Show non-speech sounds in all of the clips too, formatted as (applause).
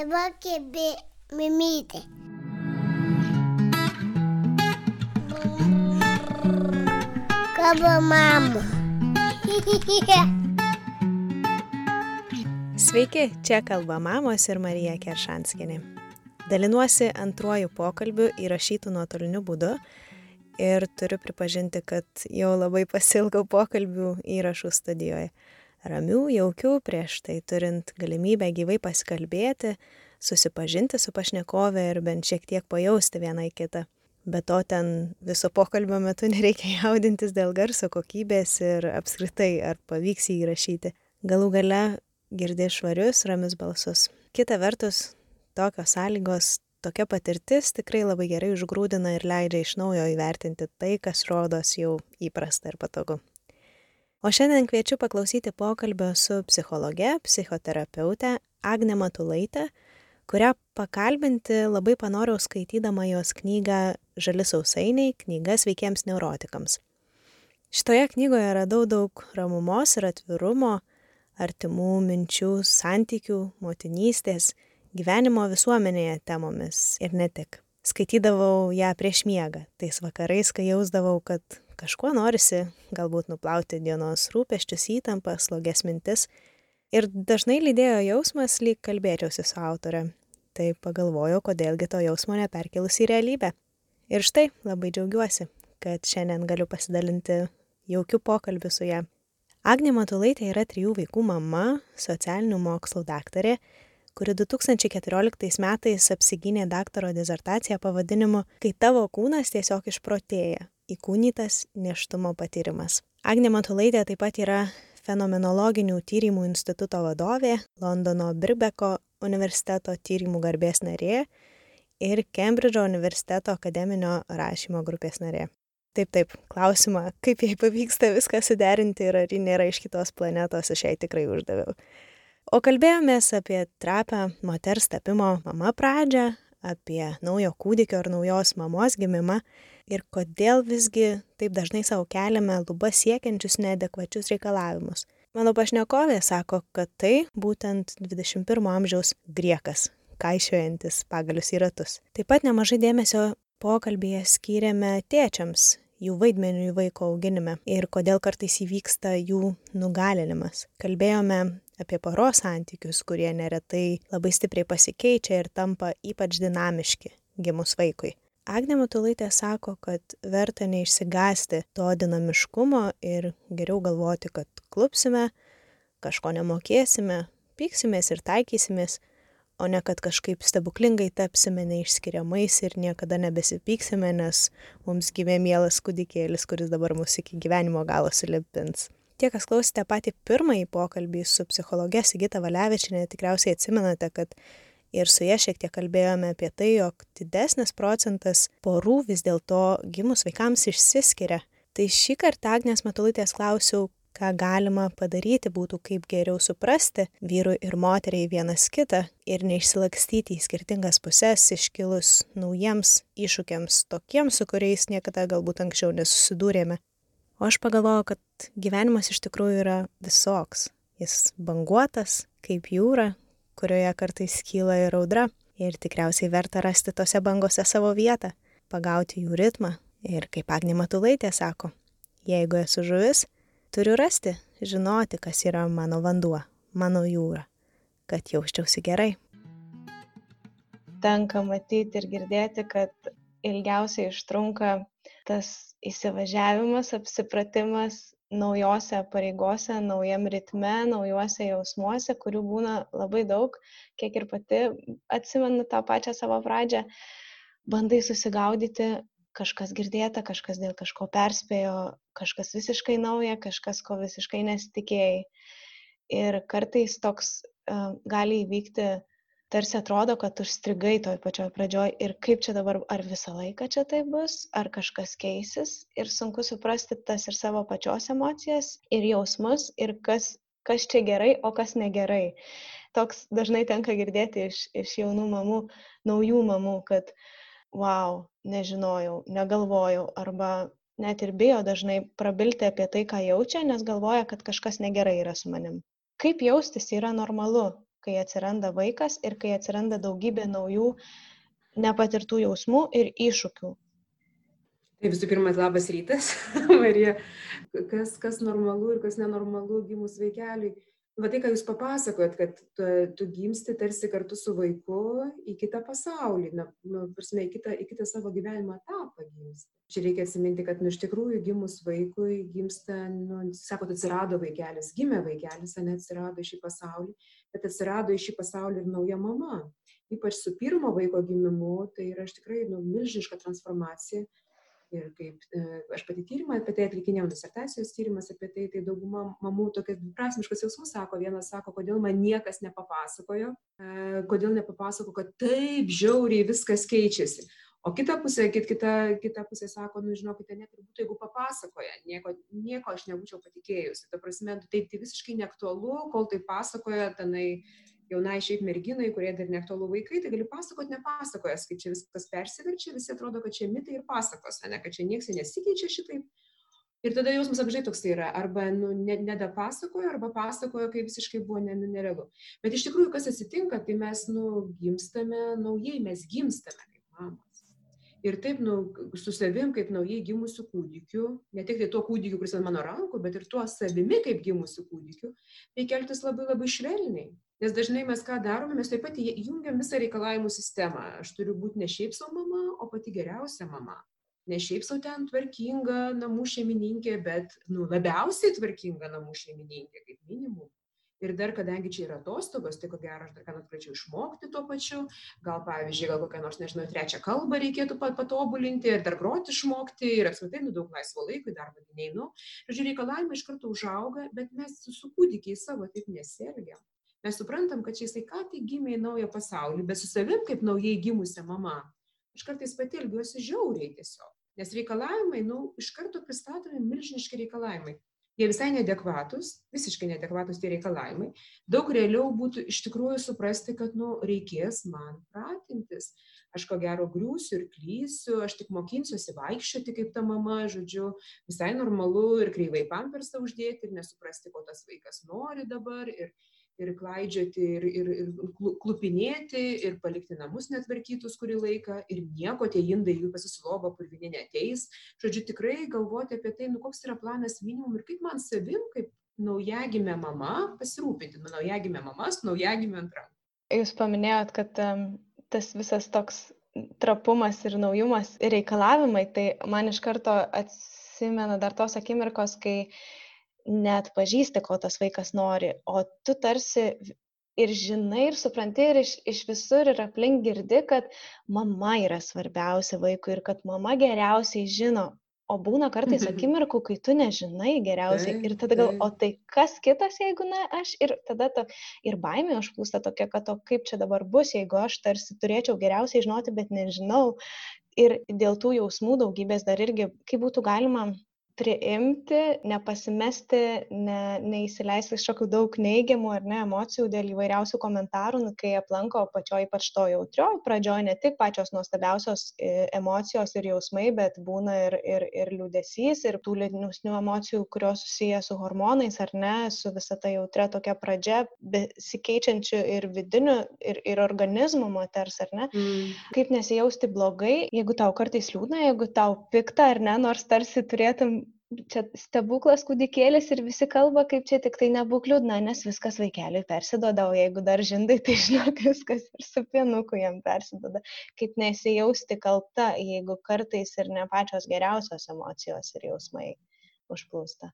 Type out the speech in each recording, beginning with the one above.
Dabar kėbė mimytė. Kaba mama. (laughs) Sveiki, čia kalba mamos ir Marija Keršanskinė. Dalinuosi antruoju pokalbiu įrašytų nuotoliniu būdu ir turiu pripažinti, kad jau labai pasilgau pokalbių įrašų studijoje. Ramių, jaukių, prieš tai turint galimybę gyvai pasikalbėti, susipažinti su pašnekove ir bent šiek tiek pajausti vieną į kitą. Be to ten viso pokalbio metu (laughs) nereikia jaudintis dėl garso kokybės ir apskritai, ar pavyks jį įrašyti. Galų gale girdė švarius, ramius balsus. Kita vertus, tokios sąlygos, tokia patirtis tikrai labai gerai užgrūdina ir leidžia iš naujo įvertinti tai, kas rodos jau įprasta ir patogu. O šiandien kviečiu paklausyti pokalbio su psichologe, psichoterapeute Agne Matulaitė, kurią pakalbinti labai panorau skaitydama jos knygą Žali sausainiai - knyga sveikiems neurotikams. Šitoje knygoje radau daug ramumos ir atvirumo, artimų minčių, santykių, motinystės, gyvenimo visuomenėje temomis ir ne tik. Skaitydavau ją prieš miegą, tais vakarais, kai jausdavau, kad kažkuo norisi galbūt nuplauti dienos rūpeščius, įtampas, sloges mintis. Ir dažnai lydėjo jausmas, lyg kalbėčiausi su autore, tai pagalvojau, kodėlgi to jausmo neperkelus į realybę. Ir štai labai džiaugiuosi, kad šiandien galiu pasidalinti jaukiu pokalbiu su ją. Agnė Matulaitė yra trijų vaikų mama, socialinių mokslų daktarė, kuri 2014 metais apsigynė daktaro dizertaciją pavadinimu Kai tavo kūnas tiesiog išprotėja - įkūnytas neštumo patyrimas. Agnė Matulaitė taip pat yra fenomenologinių tyrimų instituto vadovė, Londono Birbeko universiteto tyrimų garbės narė ir Kembridžo universiteto akademinio rašymo grupės narė. Taip, taip, klausimą, kaip jai pavyksta viską suderinti ir ar ji nėra iš kitos planetos, aš jai tikrai uždaviau. O kalbėjomės apie trapę moters tapimo mama pradžią, apie naujo kūdikio ar naujos mamos gimimą ir kodėl visgi taip dažnai savo keliame lubas siekiančius neadekvačius reikalavimus. Mano pašnekovė sako, kad tai būtent 21 amžiaus griekas, kaišiojantis pagalius į ratus. Taip pat nemažai dėmesio pokalbėje skyrėme tėčiams, jų vaidmeniui vaiko auginime ir kodėl kartais įvyksta jų nugalinimas. Kalbėjome apie poros santykius, kurie neretai labai stipriai pasikeičia ir tampa ypač dinamiški gimus vaikui. Agnė Matulaitė sako, kad verta neišsigasti to dinamiškumo ir geriau galvoti, kad klupsime, kažko nemokėsime, pyksimės ir taikysimės, o ne kad kažkaip stebuklingai tapsime neišskiriamais ir niekada nebesipyksime, nes mums gimė mielas kūdikėlis, kuris dabar mūsų iki gyvenimo galo sulipins. Tie, kas klausėte patį pirmąjį pokalbį su psichologe Sigita Valevičinė, tikriausiai atsimenate, kad ir su ja šiek tiek kalbėjome apie tai, jog didesnis procentas porų vis dėlto gimus vaikams išsiskiria. Tai šį kartą Agnės Matulaitės klausiau, ką galima padaryti būtų, kaip geriau suprasti vyrui ir moteriai vienas kitą ir neišsilakstyti į skirtingas puses iškilus naujiems iššūkiams, tokiems, su kuriais niekada galbūt anksčiau nesusidūrėme. O aš pagalvojau, kad gyvenimas iš tikrųjų yra visoks. Jis banguotas, kaip jūra, kurioje kartais kyla ir audra. Ir tikriausiai verta rasti tose bangose savo vietą, pagauti jų ritmą. Ir kaip Agnė Matulaitė sako, jeigu esu žuvis, turiu rasti, žinoti, kas yra mano vanduo, mano jūra, kad jausčiausi gerai. Tenka matyti ir girdėti, kad ilgiausiai užtrunka tas įsivažiavimas, apsipratimas naujose pareigose, naujam ritme, naujuose jausmuose, kurių būna labai daug, kiek ir pati atsimenu tą pačią savo pradžią, bandai susigaudyti, kažkas girdėta, kažkas dėl kažko perspėjo, kažkas visiškai nauja, kažkas ko visiškai nesitikėjai. Ir kartais toks uh, gali įvykti tarsi atrodo, kad užstrigai toj pačioj pradžioj ir kaip čia dabar, ar visą laiką čia tai bus, ar kažkas keisis ir sunku suprasti tas ir savo pačios emocijas ir jausmus ir kas, kas čia gerai, o kas negerai. Toks dažnai tenka girdėti iš, iš jaunų mamų, naujų mamų, kad wow, nežinojau, negalvojau arba net ir bijo dažnai prabilti apie tai, ką jaučia, nes galvoja, kad kažkas negerai yra su manim. Kaip jaustis yra normalu, kai atsiranda vaikas ir kai atsiranda daugybė naujų nepatirtų jausmų ir iššūkių. Tai visų pirma, labas rytas, (laughs) Marija. Kas, kas normalu ir kas nenormalu gimus vaikeliui. Va tai, ką jūs papasakojat, kad tu, tu gimsti tarsi kartu su vaiku į kitą pasaulį, na, nu, prasme, į kitą, į kitą savo gyvenimo etapą gimsti. Čia reikia atsiminti, kad, nu, iš tikrųjų, gimus vaikui, gimsta, nu, sakot, atsirado vaikelis, gimė vaikelis, ne atsirado į šį pasaulį, bet atsirado į šį pasaulį ir nauja mama. Ypač su pirmo vaiko gimimu, tai yra iš tikrai, nu, milžiniška transformacija ir kaip e, aš pati tyrimą apie tai atlikinėjau, disertacijos tyrimas apie tai, tai dauguma mamų tokias dviprasmiškas jausmus sako. Vienas sako, kodėl man niekas nepapasakojo, e, kodėl nepapasako, kad taip žiauriai viskas keičiasi. O kita pusė, kit, kita, kita pusė sako, nu žinokite, net ir būtų, jeigu papasakoja, nieko, nieko aš nebūčiau patikėjusi. Ta prasme, taip tai visiškai neaktualu, kol tai pasakoja, tenai jaunai šiaip merginai, kurie dar neaktualu vaikai, tai gali pasakot nepasakojas, kaip čia viskas persiverčia, visi atrodo, kad čia mitai ir pasakos, ne, kad čia niekas nesikeičia šitaip. Ir tada jausmas apžai toks yra, arba nu, nedapasakojo, arba pasakojo, kai visiškai buvo ne, nu, nerealu. Bet iš tikrųjų, kas atsitinka, tai mes nu, gimstame naujai, mes gimstame kaip mamos. Ir taip, nu, su savim, kaip naujai gimusiu kūdikiu, ne tik tai tuo kūdikiu, kuris ant mano rankų, bet ir tuo savimi, kaip gimusiu kūdikiu, reikia elgtis labai labai švelniai. Nes dažnai mes ką darome, mes taip pat jungiam visą reikalavimų sistemą. Aš turiu būti ne šiaip savo mama, o pati geriausia mama. Ne šiaip savo ten tvarkinga namų šeimininkė, bet nu, labiausiai tvarkinga namų šeimininkė, kaip minimum. Ir dar, kadangi čia yra atostogos, tai ko gero aš dar ką nors galėčiau išmokti tuo pačiu. Gal, pavyzdžiui, gal kokią nors, nežinau, trečią kalbą reikėtų patobulinti ir dar groti išmokti ir apskritai, nu, daug laisvo laiko į darbą neinu. Žodžiu, reikalavimai iš karto užauga, bet mes su kūdikiai savo taip nesielgiam mes suprantam, kad čia jisai ką tik gimė į naują pasaulį, bet su savim kaip naujai gimusią mamą. Aš kartais pati elgiuosi žiauriai tiesiog, nes reikalavimai, nu, iš karto pristatomi milžiniški reikalavimai. Jie visai nedekvatus, visiškai nedekvatus tie reikalavimai. Daug realiau būtų iš tikrųjų suprasti, kad, nu, reikės man pratintis. Aš ko gero griūsiu ir klysiu, aš tik mokinsiuosi vaikščioti kaip ta mama, žodžiu, visai normalu ir kreivai pampersą uždėti ir nesuprasti, ko tas vaikas nori dabar. Ir, ir klaidžioti, ir, ir, ir klupinėti, ir palikti namus netvarkytus kurį laiką, ir nieko tie indai jų pasisilobo, purvinė neteis. Žodžiu, tikrai galvoti apie tai, nu koks yra planas minimum ir kaip man savim, kaip naujagimė mama, pasirūpinti, nu naujagimė mamas, naujagimė antra. Jūs paminėjot, kad um, tas visas toks trapumas ir naujumas ir reikalavimai, tai man iš karto atsimena dar tos akimirkos, kai neatpažįsti, ko tas vaikas nori, o tu tarsi ir žinai, ir supranti, ir iš, iš visur ir aplink girdi, kad mama yra svarbiausia vaikui ir kad mama geriausiai žino. O būna kartais (laughs) akimirkų, kai tu nežinai geriausiai ir tada gal, o tai kas kitas, jeigu ne aš, ir tada to, ir baimė užplūsta tokia, kad o kaip čia dabar bus, jeigu aš tarsi turėčiau geriausiai žinoti, bet nežinau. Ir dėl tų jausmų daugybės dar irgi, kaip būtų galima priimti, nepasimesti, ne, neįsileisti kažkokių daug neigiamų ar ne emocijų dėl įvairiausių komentarų, nu, kai aplanko pačioj ypač to jautrioj pradžioj ne tik pačios nuostabiausios e, emocijos ir jausmai, bet būna ir, ir, ir liūdėsys, ir tų liūdnesnių emocijų, kurios susiję su hormonais ar ne, su visa ta jautria tokia pradžia, besikeičiančių ir vidinių, ir, ir organizmų moters, ar ne. Mm. Kaip nesijausti blogai, jeigu tau kartais liūdna, jeigu tau pikta ar ne, nors tarsi turėtum čia stebuklas kūdikėlis ir visi kalba, kaip čia tik tai nebūk liūdna, nes viskas vaikeliui persidoda, o jeigu dar žindai, tai žinok, (laughs) viskas ir su pienuku jam persidoda. Kaip nesijausti kalta, jeigu kartais ir ne pačios geriausios emocijos ir jausmai užplūsta.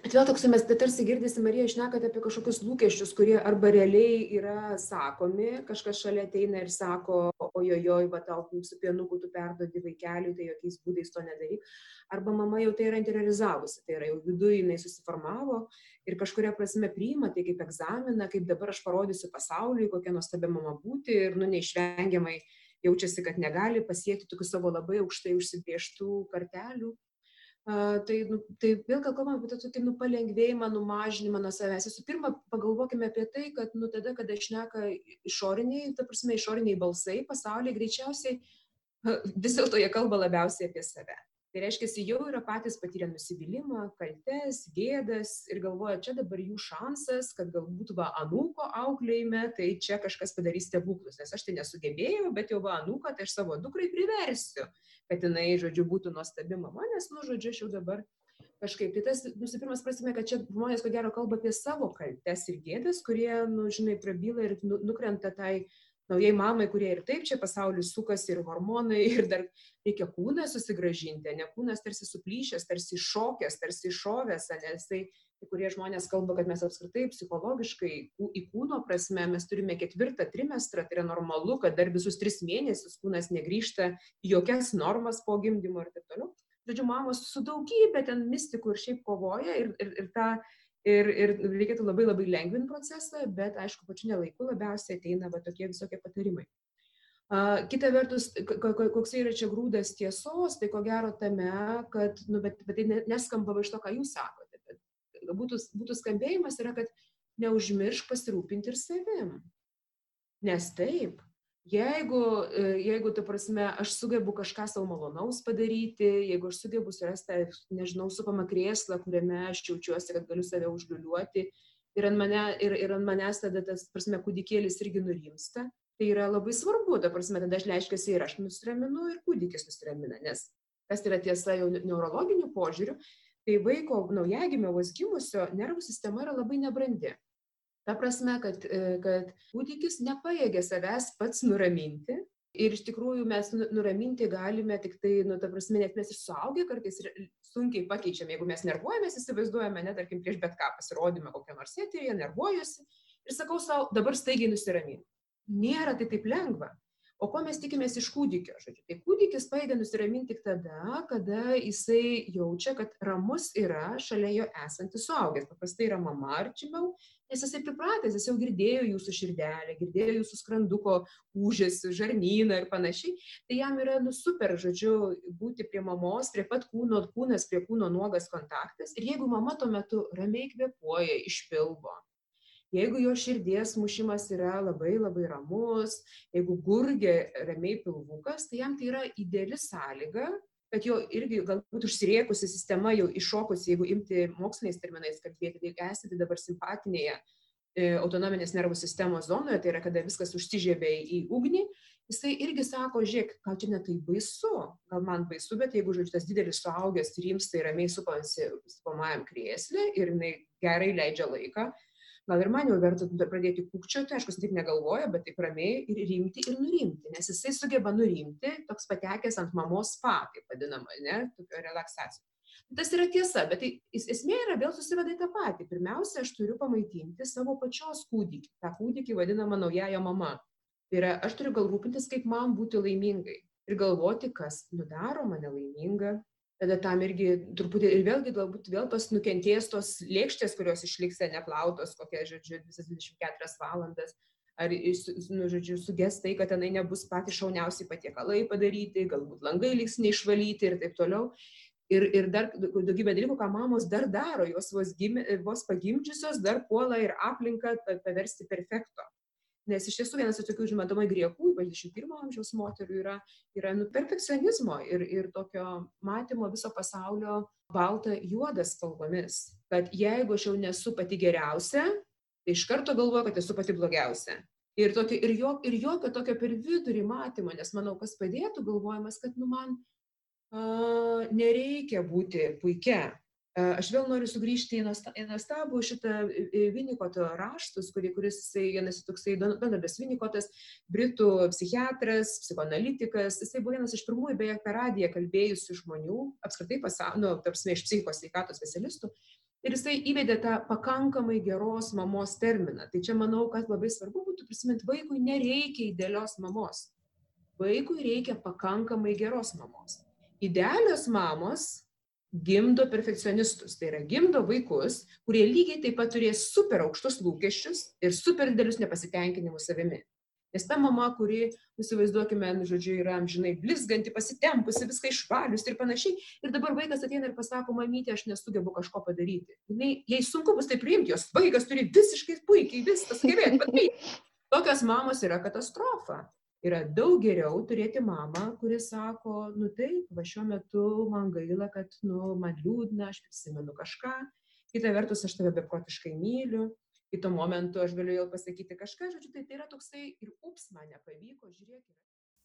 Bet vėl toks mes tarsi girdisi, Marija, išnekate apie kažkokius lūkesčius, kurie arba realiai yra sakomi, kažkas šalia ateina ir sako, ojojoj, va tau su pienuku tu perdodi vaikeliui, tai jokiais būdais to nedaryk. Arba mama jau tai yra interiorizavusi, tai yra jau viduje jinai susiformavo ir kažkuria prasme priima tai kaip egzaminą, kaip dabar aš parodysiu pasauliui, kokia nuostabia mama būti ir nu neišvengiamai jaučiasi, kad negali pasiekti tokių savo labai aukštai užsibrieštų kartelių tai, nu, tai vėl gal kalbame apie tokį nu, palengvėjimą, numažinimą nuo savęs. Visų pirma, pagalvokime apie tai, kad nu, tada, kada išneka išoriniai, ta prasme, išoriniai balsai pasaulyje, greičiausiai vis dėlto jie kalba labiausiai apie save. Tai reiškia, jau yra patys patyrę nusivylimą, kaltes, gėdas ir galvoja, čia dabar jų šansas, kad galbūt va anūko auklėjime, tai čia kažkas padarys stebuklus, nes aš tai nesugebėjau, bet jau va anūką, tai aš savo dukrai priversiu, kad jinai, žodžiu, būtų nuostabi mama, nes, nu, žodžiu, aš jau dabar kažkaip. Tai tas, nusipirmas prasme, kad čia žmonės ko gero kalba apie savo kaltes ir gėdas, kurie, nu, žinai, prabyla ir nu, nukrenta tai naujai mamai, kurie ir taip čia pasaulis sukasi ir hormonai, (laughs) ir dar reikia kūną susigražinti, ne kūnas tarsi suplyšęs, tarsi šokęs, tarsi šovęs, nes tai kai kurie žmonės kalba, kad mes apskritai psichologiškai į kūno prasme mes turime ketvirtą trimestrą, tai yra normalu, kad dar visus tris mėnesius kūnas negrįžta į jokias normas po gimdymo ir taip toliau. Žodžiu, mamos su daugybė ten mistikų ir šiaip kovoja ir, ir, ir tą ir, ir reikėtų labai labai lengvinti procesą, bet aišku, pačiu nelaiku labiausiai ateina va, tokie visokie patarimai. Uh, kita vertus, koks yra čia grūdas tiesos, tai ko gero tame, kad, nu, bet, bet tai neskamba iš to, ką jūs sakote. Bet būtų, būtų skambėjimas yra, kad neužmiršk pasirūpinti ir savim. Nes taip, Jeigu, e, jeigu, tu prasme, aš sugebu kažką savo malonaus padaryti, jeigu aš sugebu surasti, nežinau, supamą krėslą, kuriame aš jaučiuosi, kad galiu save užliuliuoti ir ant, mane, ir, ir ant manęs tada tas, prasme, kūdikėlis irgi nurimsta, tai yra labai svarbu, ta prasme, tada aš leiškiuosi ir aš nusiraminu, ir kūdikis nusiramina, nes kas yra tiesa jau neurologiniu požiūriu, tai vaiko naujagimio vos gimusio nervų sistema yra labai nebrandi. Ta prasme, kad, e, kad kūdikis nepajėgia savęs pats nuraminti. Ir iš tikrųjų mes nu, nuraminti galime tik tai, nu, ta prasme, net mes ir suaugę kartais sunkiai pakeičiame, jeigu mes nervuojamės, įsivaizduojame, net tarkim, prieš bet ką pasirodymą kokią nors eteriją, nervuojuosi ir sakau savo, dabar staigiai nusiraminti. Nėra tai taip lengva. O ko mes tikimės iš kūdikio? Žodžiu, tai kūdikis pajėgia nusiraminti tik tada, kada jisai jaučia, kad ramus yra šalia jo esantis suaugęs. Paprastai yra mama arčimiau, nes jisai pripratęs, jis jau girdėjo jūsų širdelę, girdėjo jūsų skranduko užėsi, žarnyną ir panašiai. Tai jam yra nu, super, žodžiu, būti prie mamos, prie pat kūno, kūnas prie kūno nuogas kontaktas. Ir jeigu mama tuo metu ramiai kvepuoja iš pilvo, Jeigu jo širdies mušimas yra labai labai ramus, jeigu gurgia ramiai pilvukas, tai jam tai yra ideali sąlyga, kad jo irgi galbūt užsiriekusi sistema jau iššokusi, jeigu imti moksliniais terminais kalbėti, tai esate dabar simpatinėje e, autonominės nervų sistemos zonoje, tai yra kada viskas užsižiebė į ugnį, jisai irgi sako, žiūrėk, gal čia netai baisu, gal man baisu, bet jeigu, žodžiu, tas didelis suaugęs rimsta ir ramiai supasi supamajam krėslį ir jinai gerai leidžia laiką, gal ir man jau verta pradėti kūkčioti, aišku, jis taip negalvoja, bet taip ramiai ir rimti ir nurimti, nes jisai sugeba nurimti, toks patekęs ant mamos spa, taip vadinama, ne, tokio relaksacijos. Tas yra tiesa, bet tai esmė yra vėl susiveda į tą patį. Pirmiausia, aš turiu pamaitinti savo pačios kūdikį. Ta kūdikį vadinama naujaja mama. Tai yra, aš turiu gal rūpintis, kaip man būti laimingai. Ir galvoti, kas nudaro mane laimingą, tada tam irgi truputį ir vėlgi galbūt vėl tos nukentės tos lėkštės, kurios išliks neplautos, kokia, žodžiu, visas 24 valandas. Ar, nu, žodžiu, suges tai, kad tenai nebus patys šauniausiai patiekalai padaryti, galbūt langai liks neišvalyti ir taip toliau. Ir, ir dar daugybė dalykų, ką mamos dar daro, jos vos, gimė, vos pagimdžiusios dar puola ir aplinką paversti perfekto. Nes iš tiesų vienas iš tokių žinodomai griekų, ypač 21 amžiaus moterų, yra, yra nu, perfekcionizmo ir, ir tokio matymo viso pasaulio balta juodas spalvomis. Kad jeigu aš jau nesu pati geriausia, tai iš karto galvoju, kad esu pati blogiausia. Ir, tokio, ir, jo, ir jokio tokio per vidurį matymo, nes manau, kas padėtų galvojimas, kad nu man a, nereikia būti puikia, Aš vėl noriu sugrįžti į nuostabų šitą Vinikoto raštus, kurį, kuris vienas toksai Donaldas Vinikotas, britų psichiatras, psichoanalitikas, jisai buvo vienas iš pirmųjų beje per radiją kalbėjusių žmonių, apskritai pasaulio, nu, tarpsime, iš psichikos sveikatos specialistų. Ir jisai įvedė tą pakankamai geros mamos terminą. Tai čia manau, kad labai svarbu būtų prisiminti, vaikui nereikia idealios mamos. Vaikui reikia pakankamai geros mamos. Idealios mamos gimdo perfekcionistus, tai yra gimdo vaikus, kurie lygiai taip pat turės super aukštus lūkesčius ir super didelius nepasitenkinimus savimi. Nes ta mama, kuri, įsivaizduokime, nu, žodžiu, yra amžinai blizganti, pasitempusi, viską išvalius ir panašiai. Ir dabar vaikas ateina ir pasako, mamytė, aš nesugebu kažko padaryti. Jis, jai sunku bus tai priimti, jos vaikas turi visiškai puikiai viską sugebėti padaryti. (laughs) Tokios mamos yra katastrofa. Yra daug geriau turėti mamą, kuri sako, nu taip, va šiuo metu man gaila, kad, nu, man liūdna, aš prisimenu kažką, kita vertus aš tave beprotiškai myliu, kitu momentu aš galiu jau pasakyti kažką, žodžiu, tai tai yra toksai ir ups, man nepavyko, žiūrėk.